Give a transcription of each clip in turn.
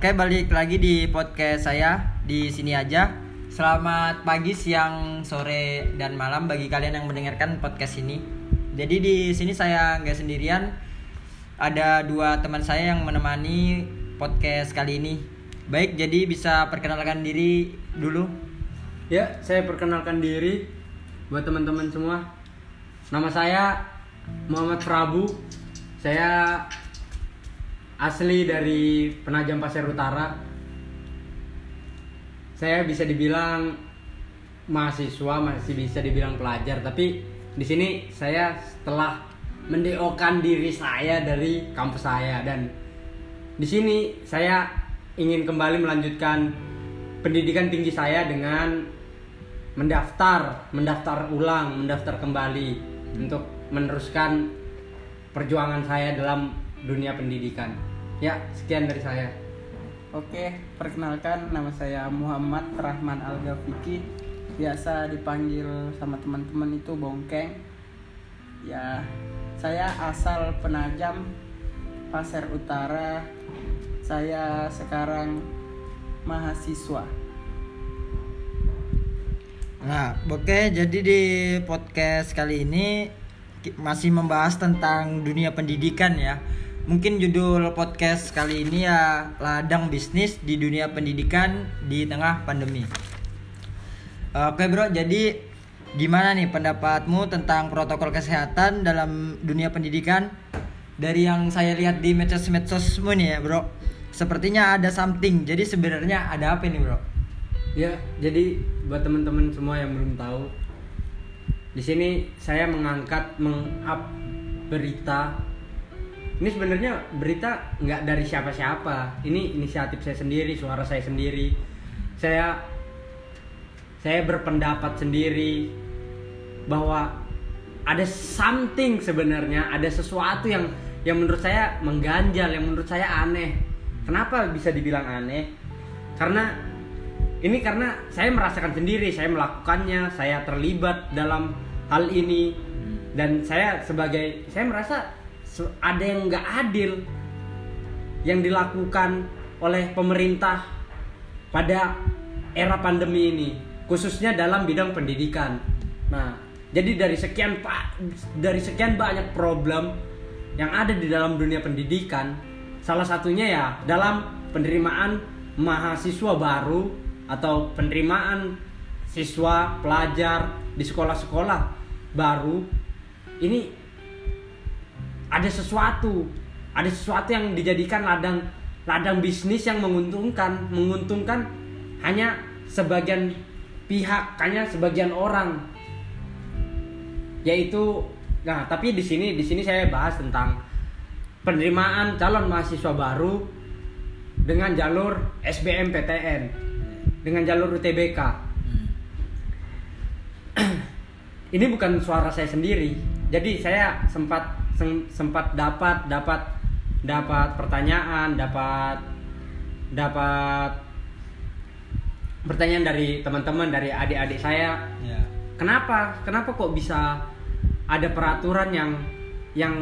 Oke, balik lagi di podcast saya di sini aja. Selamat pagi, siang, sore, dan malam bagi kalian yang mendengarkan podcast ini. Jadi di sini saya nggak sendirian, ada dua teman saya yang menemani podcast kali ini. Baik, jadi bisa perkenalkan diri dulu. Ya, saya perkenalkan diri buat teman-teman semua. Nama saya Muhammad Prabu. Saya asli dari Penajam Pasir Utara. Saya bisa dibilang mahasiswa, masih bisa dibilang pelajar, tapi di sini saya setelah mendeokan diri saya dari kampus saya dan di sini saya ingin kembali melanjutkan pendidikan tinggi saya dengan mendaftar, mendaftar ulang, mendaftar kembali untuk meneruskan perjuangan saya dalam dunia pendidikan. Ya, sekian dari saya. Oke, perkenalkan nama saya Muhammad Rahman Al Gafiki. Biasa dipanggil sama teman-teman itu Bongkeng. Ya, saya asal Penajam, Pasir Utara. Saya sekarang mahasiswa. Nah, oke, jadi di podcast kali ini masih membahas tentang dunia pendidikan ya. Mungkin judul podcast kali ini ya ladang bisnis di dunia pendidikan di tengah pandemi. Oke bro, jadi gimana nih pendapatmu tentang protokol kesehatan dalam dunia pendidikan? Dari yang saya lihat di medsos-medsosmu nih ya bro, sepertinya ada something. Jadi sebenarnya ada apa nih bro? Ya, jadi buat teman-teman semua yang belum tahu, di sini saya mengangkat meng-up berita. Ini sebenarnya berita nggak dari siapa-siapa. Ini inisiatif saya sendiri, suara saya sendiri. Saya saya berpendapat sendiri bahwa ada something sebenarnya, ada sesuatu yang yang menurut saya mengganjal, yang menurut saya aneh. Kenapa bisa dibilang aneh? Karena ini karena saya merasakan sendiri, saya melakukannya, saya terlibat dalam hal ini dan saya sebagai saya merasa ada yang nggak adil yang dilakukan oleh pemerintah pada era pandemi ini, khususnya dalam bidang pendidikan. Nah, jadi dari sekian pak dari sekian banyak problem yang ada di dalam dunia pendidikan, salah satunya ya dalam penerimaan mahasiswa baru atau penerimaan siswa pelajar di sekolah-sekolah baru ini ada sesuatu. Ada sesuatu yang dijadikan ladang ladang bisnis yang menguntungkan menguntungkan hanya sebagian pihak hanya sebagian orang. Yaitu nah tapi di sini di sini saya bahas tentang penerimaan calon mahasiswa baru dengan jalur SBMPTN dengan jalur UTBK ini bukan suara saya sendiri. Jadi saya sempat sem- sempat dapat dapat dapat pertanyaan dapat dapat pertanyaan dari teman-teman dari adik-adik saya. Ya. kenapa? Kenapa kok bisa ada peraturan yang yang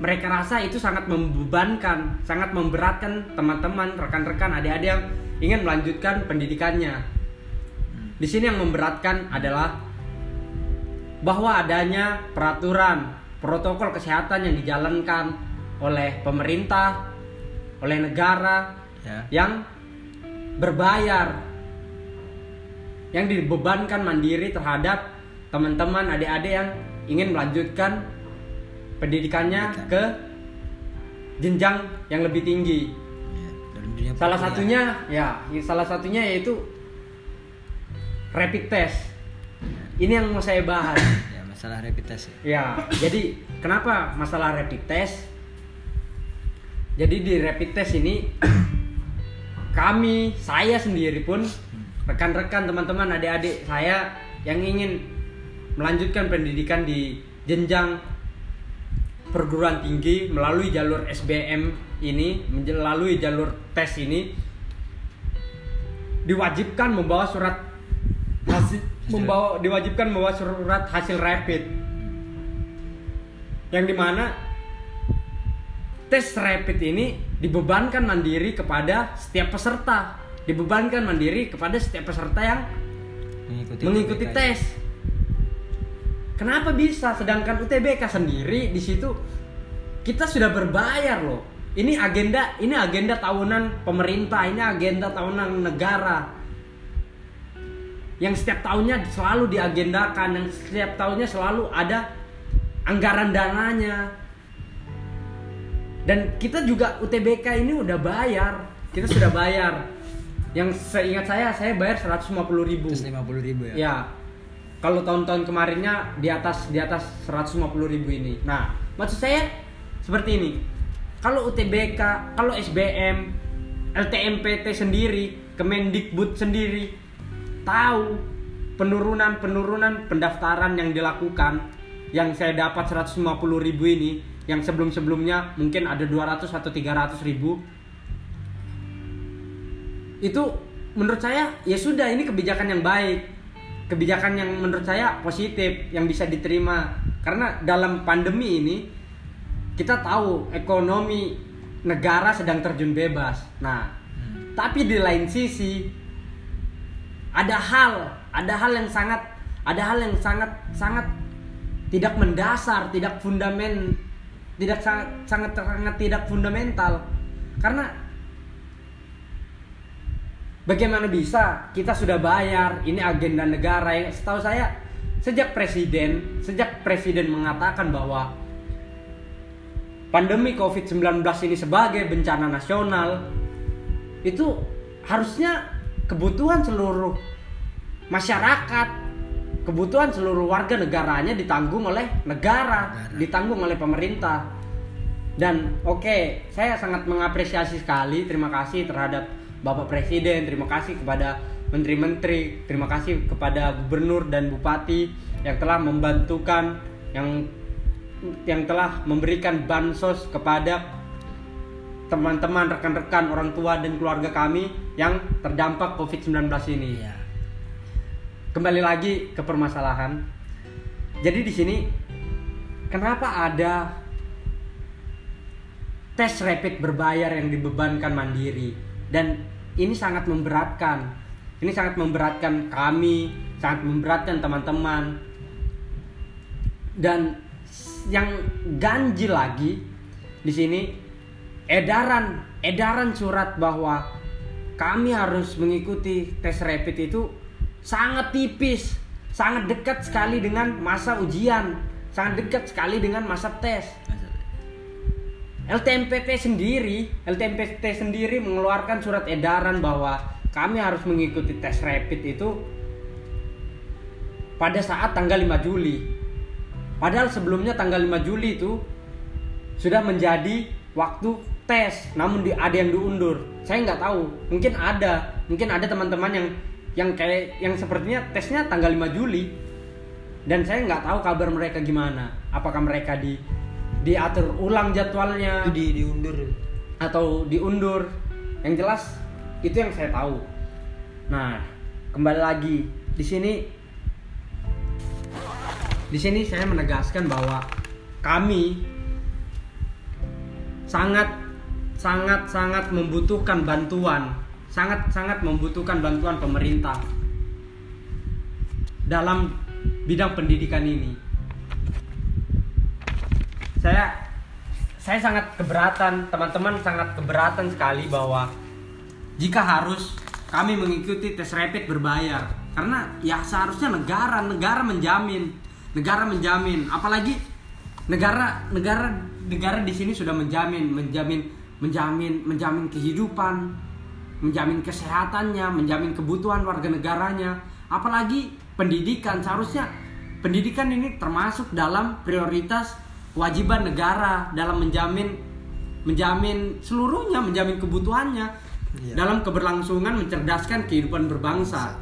mereka rasa itu sangat membebankan sangat memberatkan teman-teman rekan-rekan adik-adik yang ingin melanjutkan pendidikannya? Di sini yang memberatkan adalah bahwa adanya peraturan protokol kesehatan yang dijalankan oleh pemerintah oleh negara Ya. yang berbayar yang dibebankan mandiri terhadap teman-teman adik-adik yang ingin melanjutkan pendidikannya Pendidikan. ke jenjang yang lebih tinggi. Ya, Salah satunya ya, salah satunya yaitu rapid test. Ini yang mau saya bahas. masalah rapid test ya. Ya, jadi kenapa masalah rapid test? Jadi di rapid test ini kami, saya sendiri pun rekan-rekan teman-teman adik-adik saya yang ingin melanjutkan pendidikan di jenjang perguruan tinggi melalui jalur SBM ini, melalui jalur tes ini diwajibkan membawa surat hasil membawa diwajibkan membawa surat hasil rapid. Yang di mana tes rapid ini dibebankan mandiri kepada setiap peserta. Dibebankan mandiri kepada setiap peserta yang mengikuti, mengikuti UTBK. tes. Kenapa bisa? Sedangkan UTBK sendiri di situ kita sudah berbayar loh. Ini agenda ini agenda tahunan pemerintah ini agenda tahunan negara yang setiap tahunnya selalu diagendakan yang setiap tahunnya selalu ada anggaran dananya dan kita juga UTBK ini udah bayar kita sudah bayar yang seingat saya saya bayar 150.000 ribu Terus 50 ribu ya Ya. Kalau tahun-tahun kemarinnya di atas di atas 150 ribu ini. Nah, maksud saya seperti ini. Kalau UTBK, kalau SBM, LTMPT sendiri, Kemendikbud sendiri tahu penurunan-penurunan pendaftaran yang dilakukan yang saya dapat 150 ribu ini yang sebelum-sebelumnya mungkin ada 200 atau 300 ribu. Itu menurut saya ya sudah ini kebijakan yang baik. Kebijakan yang menurut saya positif yang bisa diterima. Karena dalam pandemi ini kita tahu ekonomi negara sedang terjun bebas. Nah tapi di lain sisi ada hal ada hal yang sangat ada hal yang sangat sangat tidak mendasar tidak fundamen tidak sangat sangat sangat tidak fundamental. Karena bagaimana bisa kita sudah bayar ini agenda negara yang setahu saya sejak presiden sejak presiden mengatakan bahwa pandemi covid-19 ini sebagai bencana nasional itu harusnya kebutuhan seluruh masyarakat kebutuhan seluruh warga negaranya ditanggung oleh negara, Negara. ditanggung oleh pemerintah dan oke saya sangat mengapresiasi sekali terima kasih terhadap bapak presiden terima kasih kepada menteri-menteri terima kasih kepada gubernur dan bupati yang telah membantukan yang yang telah memberikan bansos kepada teman-teman rekan-rekan orang tua dan keluarga kami yang terdampak covid-19 ini Iya. Kembali lagi ke permasalahan. Jadi di sini kenapa ada tes rapid berbayar yang dibebankan mandiri dan ini sangat memberatkan. Ini sangat memberatkan kami, sangat memberatkan teman-teman. Dan yang ganjil lagi di sini edaran edaran surat bahwa kami harus mengikuti tes rapid itu sangat tipis, sangat dekat sekali dengan masa ujian, sangat dekat sekali dengan masa tes. LTMPT sendiri, LTMPT sendiri mengeluarkan surat edaran bahwa kami harus mengikuti tes rapid itu pada saat tanggal 5 Juli. Padahal sebelumnya tanggal 5 Juli itu sudah menjadi waktu tes, namun di, ada yang diundur. Saya nggak tahu, mungkin ada, mungkin ada teman-teman yang yang kayak yang sepertinya tesnya tanggal 5 Juli. Dan saya nggak tahu kabar mereka gimana. Apakah mereka di diatur ulang jadwalnya? Itu di diundur. atau diundur. Yang jelas itu yang saya tahu. Nah kembali lagi. Di sini di sini saya menegaskan bahwa kami sangat sangat sangat membutuhkan bantuan sangat sangat membutuhkan bantuan pemerintah dalam bidang pendidikan ini. Saya saya sangat keberatan teman-teman sangat keberatan sekali bahwa jika harus kami mengikuti tes rapid berbayar karena ya seharusnya negara negara menjamin negara menjamin. Apalagi negara negara negara di sini sudah menjamin menjamin menjamin menjamin kehidupan menjamin kesehatannya menjamin kebutuhan warga negaranya. Apalagi pendidikan. Seharusnya pendidikan ini termasuk dalam prioritas kewajiban negara dalam menjamin menjamin seluruhnya menjamin kebutuhannya. Iya. dalam keberlangsungan mencerdaskan kehidupan berbangsa.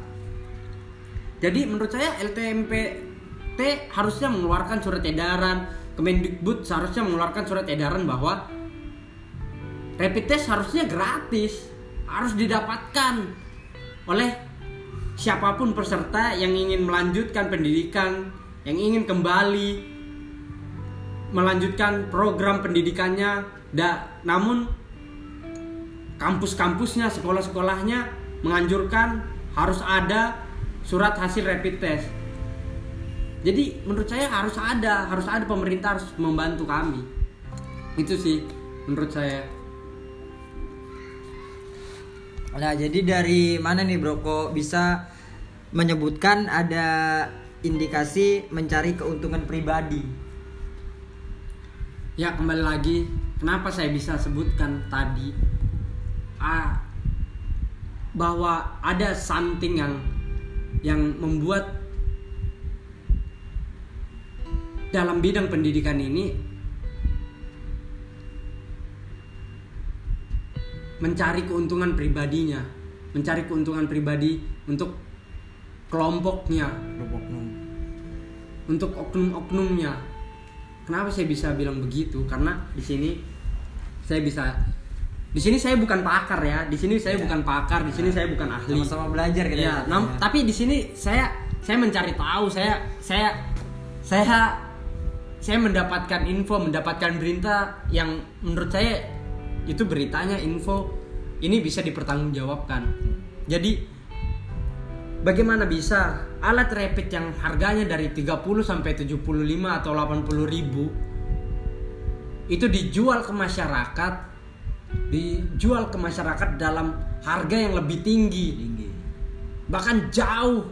Jadi menurut saya LTMPT harusnya mengeluarkan surat edaran, Kemendikbud seharusnya mengeluarkan surat edaran bahwa rapid test harusnya gratis, harus didapatkan oleh siapa pun peserta yang ingin melanjutkan pendidikan, yang ingin kembali melanjutkan program pendidikannya, da, namun kampus-kampusnya, sekolah-sekolahnya menganjurkan harus ada surat hasil rapid test. Jadi menurut saya harus ada, harus ada pemerintah harus membantu kami. Itu sih menurut saya. Nah, jadi dari mana nih Bro kok bisa menyebutkan ada indikasi mencari keuntungan pribadi? Ya kembali lagi, kenapa saya bisa sebutkan tadi ah, bahwa ada something yang yang membuat dalam bidang pendidikan ini mencari keuntungan pribadinya, mencari keuntungan pribadi untuk kelompoknya, untuk oknum-oknumnya. Kenapa saya bisa bilang begitu? Karena di sini saya bisa di sini saya bukan pakar ya. Di sini saya Ya. bukan pakar, di sini saya bukan ahli. Sama-sama belajar kita. Iya, nam- tapi di sini saya saya mencari tahu, saya saya saya saya mendapatkan info, mendapatkan berita yang menurut saya itu beritanya info ini bisa dipertanggungjawabkan. Jadi bagaimana bisa alat rapid yang harganya dari 30 sampai 75 atau 80 ribu itu dijual ke masyarakat dijual ke masyarakat dalam harga yang lebih tinggi tinggi. bahkan jauh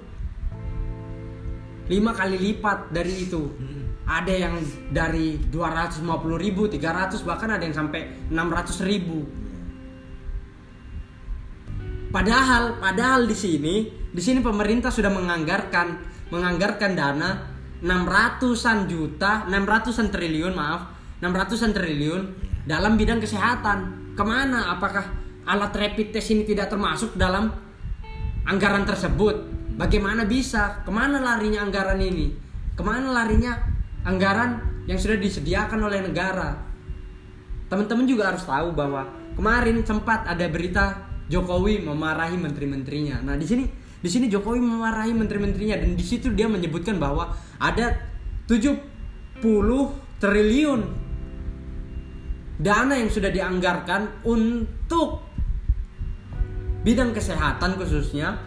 lima kali lipat dari itu. Ada yang dari 250 ribu 300 bahkan ada yang sampai 600 ribu. Padahal padahal di sini di sini pemerintah sudah menganggarkan menganggarkan dana 600-an juta 600-an triliun maaf 600-an triliun dalam bidang kesehatan. Ke mana? Apakah alat rapid test ini tidak termasuk dalam anggaran tersebut bagaimana bisa? Ke mana larinya anggaran ini? Ke mana larinya anggaran yang sudah disediakan oleh negara? Teman-teman juga harus tahu bahwa kemarin sempat ada berita Jokowi memarahi menteri-menterinya. Nah di sini di sini Jokowi memarahi menteri-menterinya dan di situ dia menyebutkan bahwa ada 70 triliun dana yang sudah dianggarkan untuk bidang kesehatan khususnya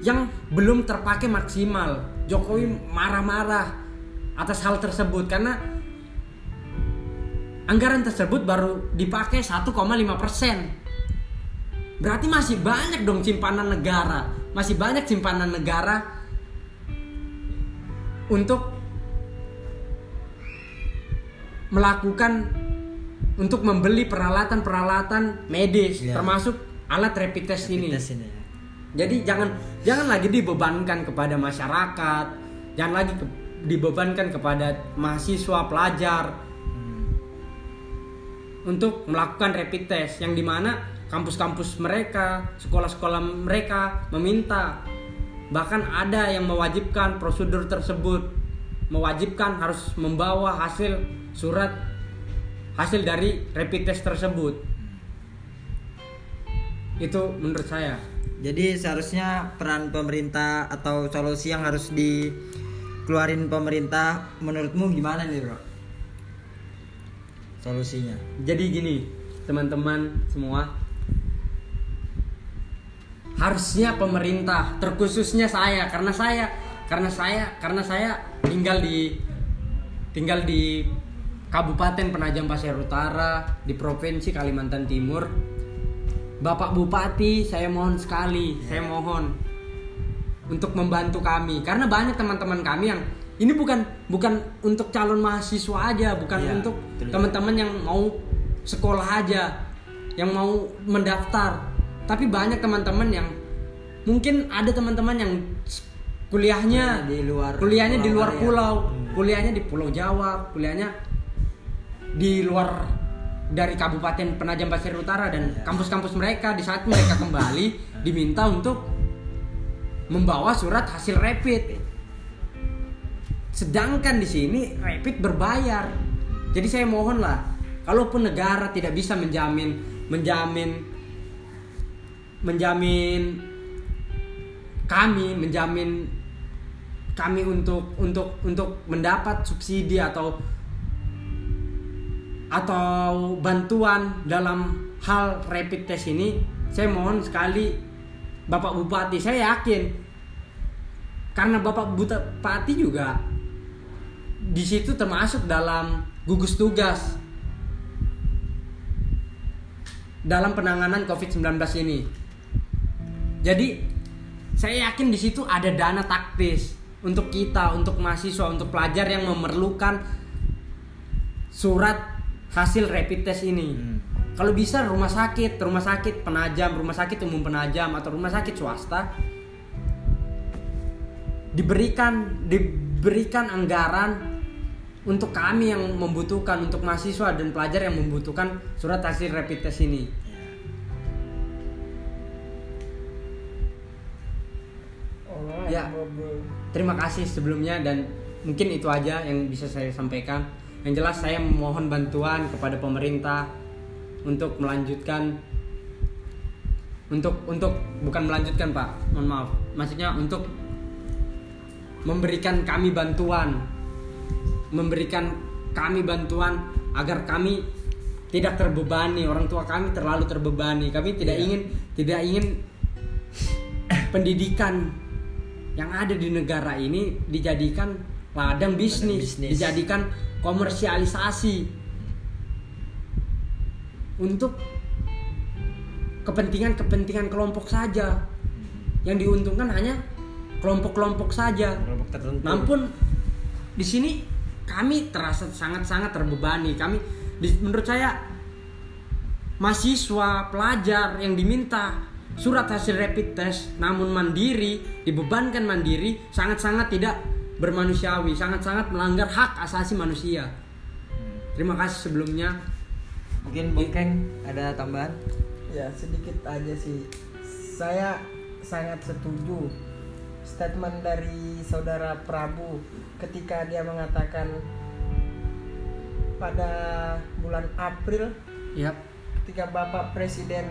yang belum terpakai maksimal. Jokowi marah-marah atas hal tersebut karena anggaran tersebut baru dipakai 1,5 persen. Berarti masih banyak dong simpanan negara, masih banyak simpanan negara untuk melakukan untuk membeli peralatan-peralatan medis Iya. termasuk alat rapid test ini. Tes ini ya. Jadi jangan jangan lagi dibebankan kepada masyarakat, jangan lagi ke- dibebankan kepada mahasiswa pelajar. Untuk melakukan rapid test yang di mana kampus-kampus mereka, sekolah-sekolah mereka meminta. Bahkan ada yang mewajibkan prosedur tersebut. Mewajibkan harus membawa hasil surat hasil dari rapid test tersebut itu menurut saya Jadi seharusnya peran pemerintah atau solusi yang harus dikeluarin pemerintah menurutmu gimana nih bro? Solusinya? Jadi gini, teman-teman semua. Harusnya pemerintah, terkhususnya saya karena saya karena saya karena saya tinggal di tinggal di Kabupaten Penajam Pasir Utara di Provinsi Kalimantan Timur. Bapak Bupati, saya mohon sekali, saya mohon untuk membantu kami karena banyak teman-teman kami yang ini bukan bukan untuk calon mahasiswa aja, bukan Iya, untuk teman-teman yang mau sekolah aja, yang mau mendaftar. Tapi banyak teman-teman yang mungkin ada teman-teman yang kuliahnya Di luar kuliahnya di luar ya. pulau, Hmm. kuliahnya di Pulau Jawa, kuliahnya di luar dari Kabupaten Penajam Pasir Utara dan Iya. kampus-kampus mereka di saat mereka kembali diminta untuk membawa surat hasil rapid. Sedangkan di sini rapid berbayar. Jadi saya mohon lah, kalaupun negara tidak bisa menjamin menjamin menjamin kami menjamin kami untuk untuk untuk mendapat subsidi atau atau bantuan dalam hal rapid test ini saya mohon sekali Bapak Bupati saya yakin karena Bapak Bupati juga di situ termasuk dalam gugus tugas dalam penanganan COVID-19 ini. Jadi saya yakin di situ ada dana taktis untuk kita, untuk mahasiswa, untuk pelajar yang memerlukan surat hasil rapid test ini. Hmm. Kalau bisa rumah sakit, rumah sakit penajam, rumah sakit umum penajam atau rumah sakit swasta diberikan diberikan anggaran untuk kami yang membutuhkan untuk mahasiswa dan pelajar yang membutuhkan surat hasil rapid test ini. Ya. Terima kasih sebelumnya dan mungkin itu aja yang bisa saya sampaikan. Yang jelas saya mohon bantuan kepada pemerintah untuk melanjutkan untuk untuk bukan melanjutkan Pak, mohon maaf. Maksudnya untuk memberikan kami bantuan memberikan kami bantuan agar kami tidak terbebani orang tua kami terlalu terbebani kami tidak Iya. ingin tidak ingin pendidikan yang ada di negara ini dijadikan ladang bisnis, bisnis. dijadikan komersialisasi untuk kepentingan-kepentingan kelompok saja yang diuntungkan hanya kelompok-kelompok saja kelompok tertentu. namun di sini kami terasa sangat-sangat terbebani. Kami di- menurut saya mahasiswa, pelajar yang diminta surat hasil rapid test namun mandiri, dibebankan mandiri sangat-sangat tidak bermanusiawi, sangat-sangat melanggar hak asasi manusia. Terima kasih sebelumnya. mungkin Bungkeng ada tambahan? Ya sedikit aja sih. Saya sangat setuju statement dari saudara Prabu ketika dia mengatakan pada bulan April Yap. ketika Bapak Presiden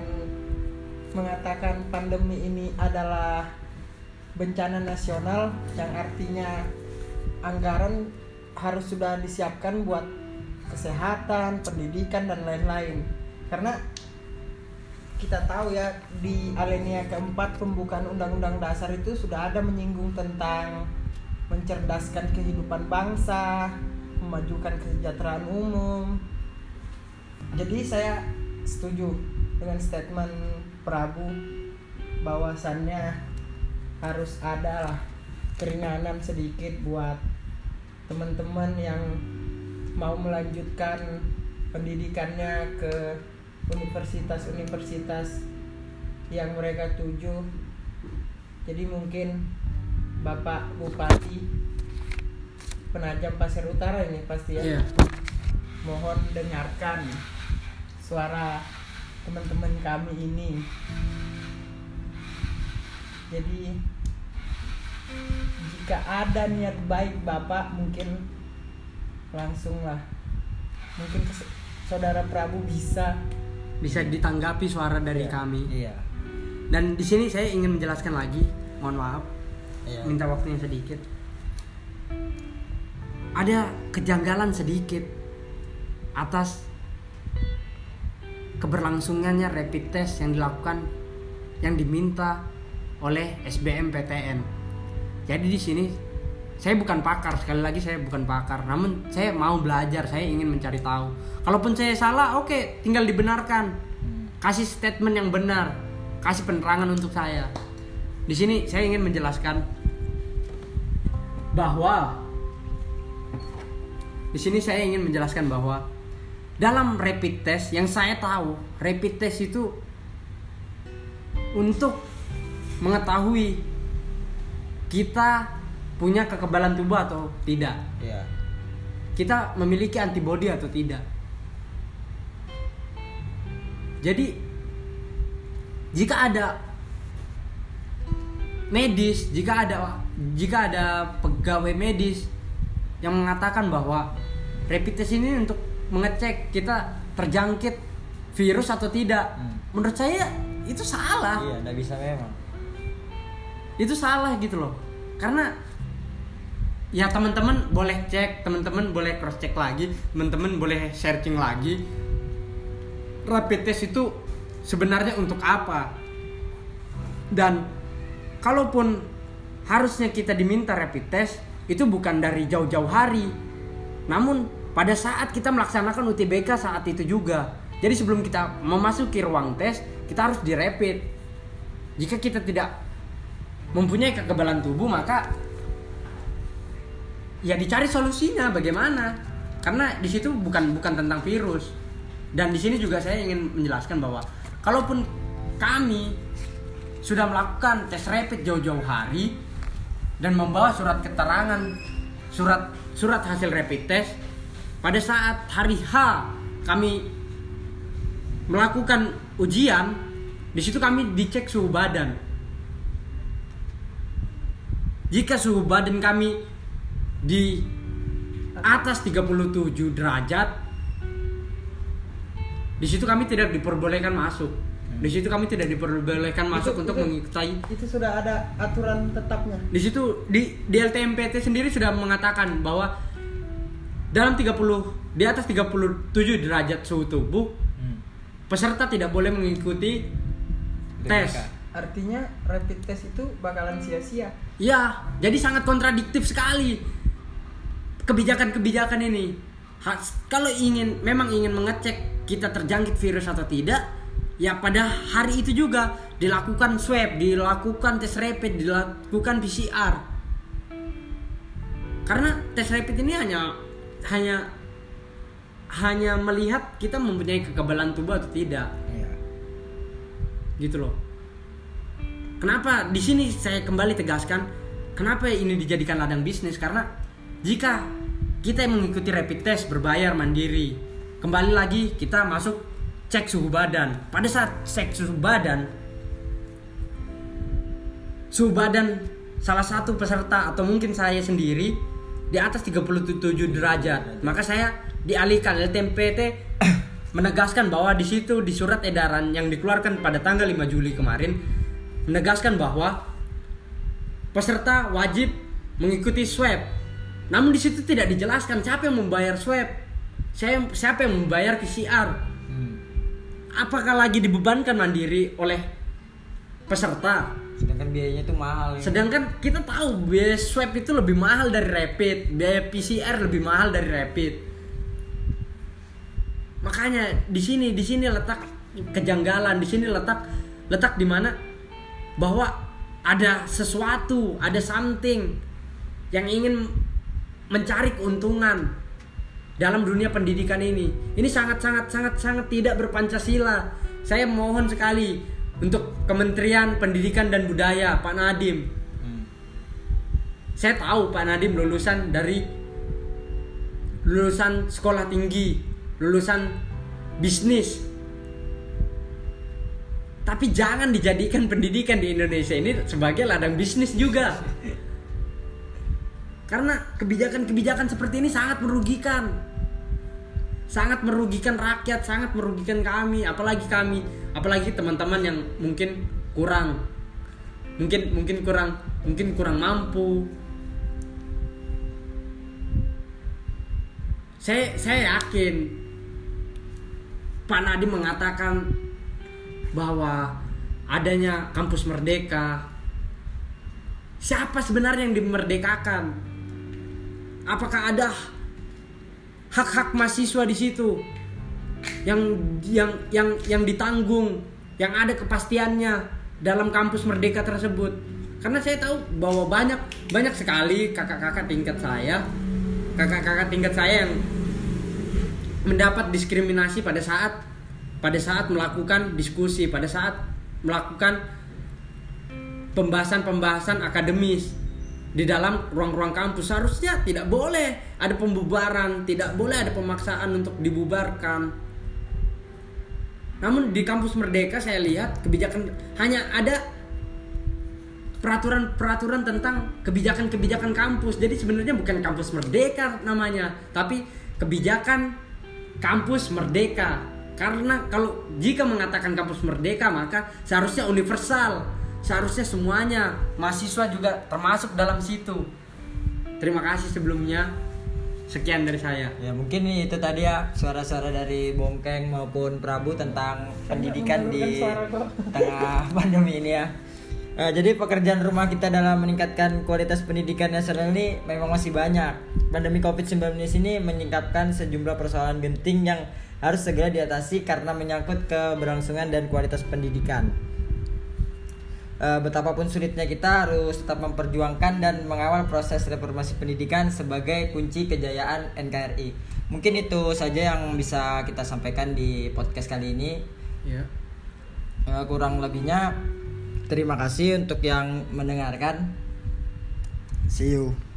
mengatakan pandemi ini adalah bencana nasional yang artinya anggaran harus sudah disiapkan buat kesehatan, pendidikan dan lain-lain. Karena kita tahu ya di alinea keempat pembukaan undang-undang dasar itu sudah ada menyinggung tentang mencerdaskan kehidupan bangsa, memajukan kesejahteraan umum. Jadi saya setuju dengan statement Prabu bahwasannya harus ada lah keringanan sedikit buat teman-teman yang mau melanjutkan pendidikannya ke universitas-universitas yang mereka tuju. Jadi mungkin Bapak Bupati Penajam Pasir Utara ini pasti ya Iya. mohon dengarkan suara teman-teman kami ini. Jadi jika ada niat baik Bapak mungkin langsunglah mungkin saudara Prabu bisa Bisa ditanggapi suara dari Iya. kami. Iya. Dan di sini saya ingin menjelaskan lagi, mohon maaf. Iya. minta waktunya sedikit ada kejanggalan sedikit atas keberlangsungannya rapid test yang dilakukan yang diminta oleh SBM PTN. Jadi di sini saya bukan pakar sekali lagi saya bukan pakar, namun saya mau belajar, saya ingin mencari tahu. Kalaupun saya salah, oke, tinggal dibenarkan. Kasih statement yang benar, kasih penerangan untuk saya. Di sini saya ingin menjelaskan bahwa di sini saya ingin menjelaskan bahwa dalam rapid test yang saya tahu, rapid test itu untuk mengetahui kita punya kekebalan tubuh atau tidak. Iya. Kita memiliki antibodi atau tidak. Jadi jika ada medis, jika ada jika ada pegawai medis yang mengatakan bahwa rapid test ini untuk mengecek kita terjangkit virus atau tidak, Hmm. menurut saya itu salah. Iya, nggak bisa memang. Itu salah gitu loh. Karena ya teman-teman boleh cek teman-teman boleh cross check lagi teman-teman boleh searching lagi. Rapid test itu sebenarnya untuk apa? Dan kalaupun harusnya kita diminta rapid test itu bukan dari jauh-jauh hari. Namun pada saat kita melaksanakan UTBK saat itu juga. Jadi sebelum kita memasuki ruang tes kita harus dirapid. Jika kita tidak mempunyai kekebalan tubuh maka ya dicari solusinya bagaimana? Karena di situ bukan bukan tentang virus. Dan di sini juga saya ingin menjelaskan bahwa kalaupun kami sudah melakukan tes rapid jauh-jauh hari dan membawa surat keterangan surat surat hasil rapid test pada saat hari H kami melakukan ujian di situ kami dicek suhu badan jika suhu badan kami di atas 37 derajat di situ kami tidak diperbolehkan masuk di situ kami tidak diperbolehkan masuk Itu- untuk itu- mengikuti itu sudah ada aturan tetapnya di situ di di LTMPT sendiri sudah mengatakan bahwa dalam 30 di atas 37 derajat suhu tubuh Hmm. peserta tidak boleh mengikuti tes. artinya rapid test itu bakalan sia-sia Ya, jadi sangat kontradiktif sekali kebijakan-kebijakan ini. Ha- Kalau ingin memang ingin mengecek kita terjangkit virus atau tidak, ya pada hari itu juga dilakukan swab, dilakukan tes rapid, dilakukan PCR. Karena tes rapid ini hanya hanya hanya melihat kita mempunyai kekebalan tubuh atau tidak Iya. gitu loh. Kenapa di sini saya kembali tegaskan kenapa ini dijadikan ladang bisnis karena jika kita mengikuti rapid test berbayar mandiri, kembali lagi kita masuk cek suhu badan. Pada saat cek suhu badan, suhu badan salah satu peserta atau mungkin saya sendiri di atas 37 derajat. Maka saya dialihkan LTMPT menegaskan bahwa di situ di surat edaran yang dikeluarkan pada tanggal 5 Juli kemarin menegaskan bahwa peserta wajib mengikuti swab. Namun di situ tidak dijelaskan siapa yang membayar swab. Siapa yang membayar PCR. Hmm. Apakah lagi dibebankan mandiri oleh peserta? Sedangkan biayanya tuh mahal. ya. Sedangkan kita tahu biaya swab itu lebih mahal dari rapid, biaya PCR lebih mahal dari rapid. Makanya di sini di sini letak kejanggalan, di sini letak letak di mana bahwa ada sesuatu, ada something yang ingin mencari keuntungan dalam dunia pendidikan ini. Ini sangat sangat sangat sangat tidak berpancasila. Saya mohon sekali untuk Kementerian Pendidikan dan Budaya Pak Nadim. Hmm. Saya tahu Pak Nadim lulusan dari lulusan sekolah tinggi, lulusan bisnis. Tapi jangan dijadikan pendidikan di Indonesia ini sebagai ladang bisnis juga. Karena kebijakan-kebijakan seperti ini sangat merugikan. Sangat merugikan rakyat, sangat merugikan kami, apalagi kami, apalagi teman-teman yang mungkin kurang mungkin mungkin kurang mungkin kurang mampu. Saya saya yakin Pak Nadiem mengatakan bahwa adanya kampus merdeka. Siapa sebenarnya yang dimerdekakan? Apakah ada hak-hak mahasiswa di situ yang yang yang yang ditanggung, yang ada kepastiannya dalam kampus merdeka tersebut? Karena saya tahu bahwa banyak banyak sekali kakak-kakak tingkat saya, kakak-kakak tingkat saya yang mendapat diskriminasi pada saat pada saat melakukan diskusi, pada saat melakukan pembahasan-pembahasan akademis di dalam ruang-ruang kampus seharusnya tidak boleh ada pembubaran, tidak boleh ada pemaksaan untuk dibubarkan. Namun di kampus Merdeka saya lihat kebijakan hanya ada peraturan-peraturan tentang kebijakan-kebijakan kampus. Jadi sebenarnya bukan kampus Merdeka namanya, tapi kebijakan kampus Merdeka. Karena kalau jika mengatakan kampus Merdeka maka seharusnya universal. Seharusnya semuanya mahasiswa juga termasuk dalam situ. terima kasih sebelumnya sekian dari saya Ya mungkin itu tadi ya suara-suara dari Bongkeng maupun Prabu tentang pendidikan di tengah pandemi ini ya. Nah, jadi pekerjaan rumah kita dalam meningkatkan kualitas pendidikan nasional ini memang masih banyak. Pandemi COVID-19 ini menyingkapkan sejumlah persoalan genting yang harus segera diatasi karena menyangkut keberlangsungan dan kualitas pendidikan. Eh, betapapun sulitnya kita harus tetap memperjuangkan dan mengawal proses reformasi pendidikan sebagai kunci kejayaan NKRI. Mungkin itu saja yang bisa kita sampaikan di podcast kali ini. ya Eh, kurang lebihnya terima kasih untuk yang mendengarkan. See you.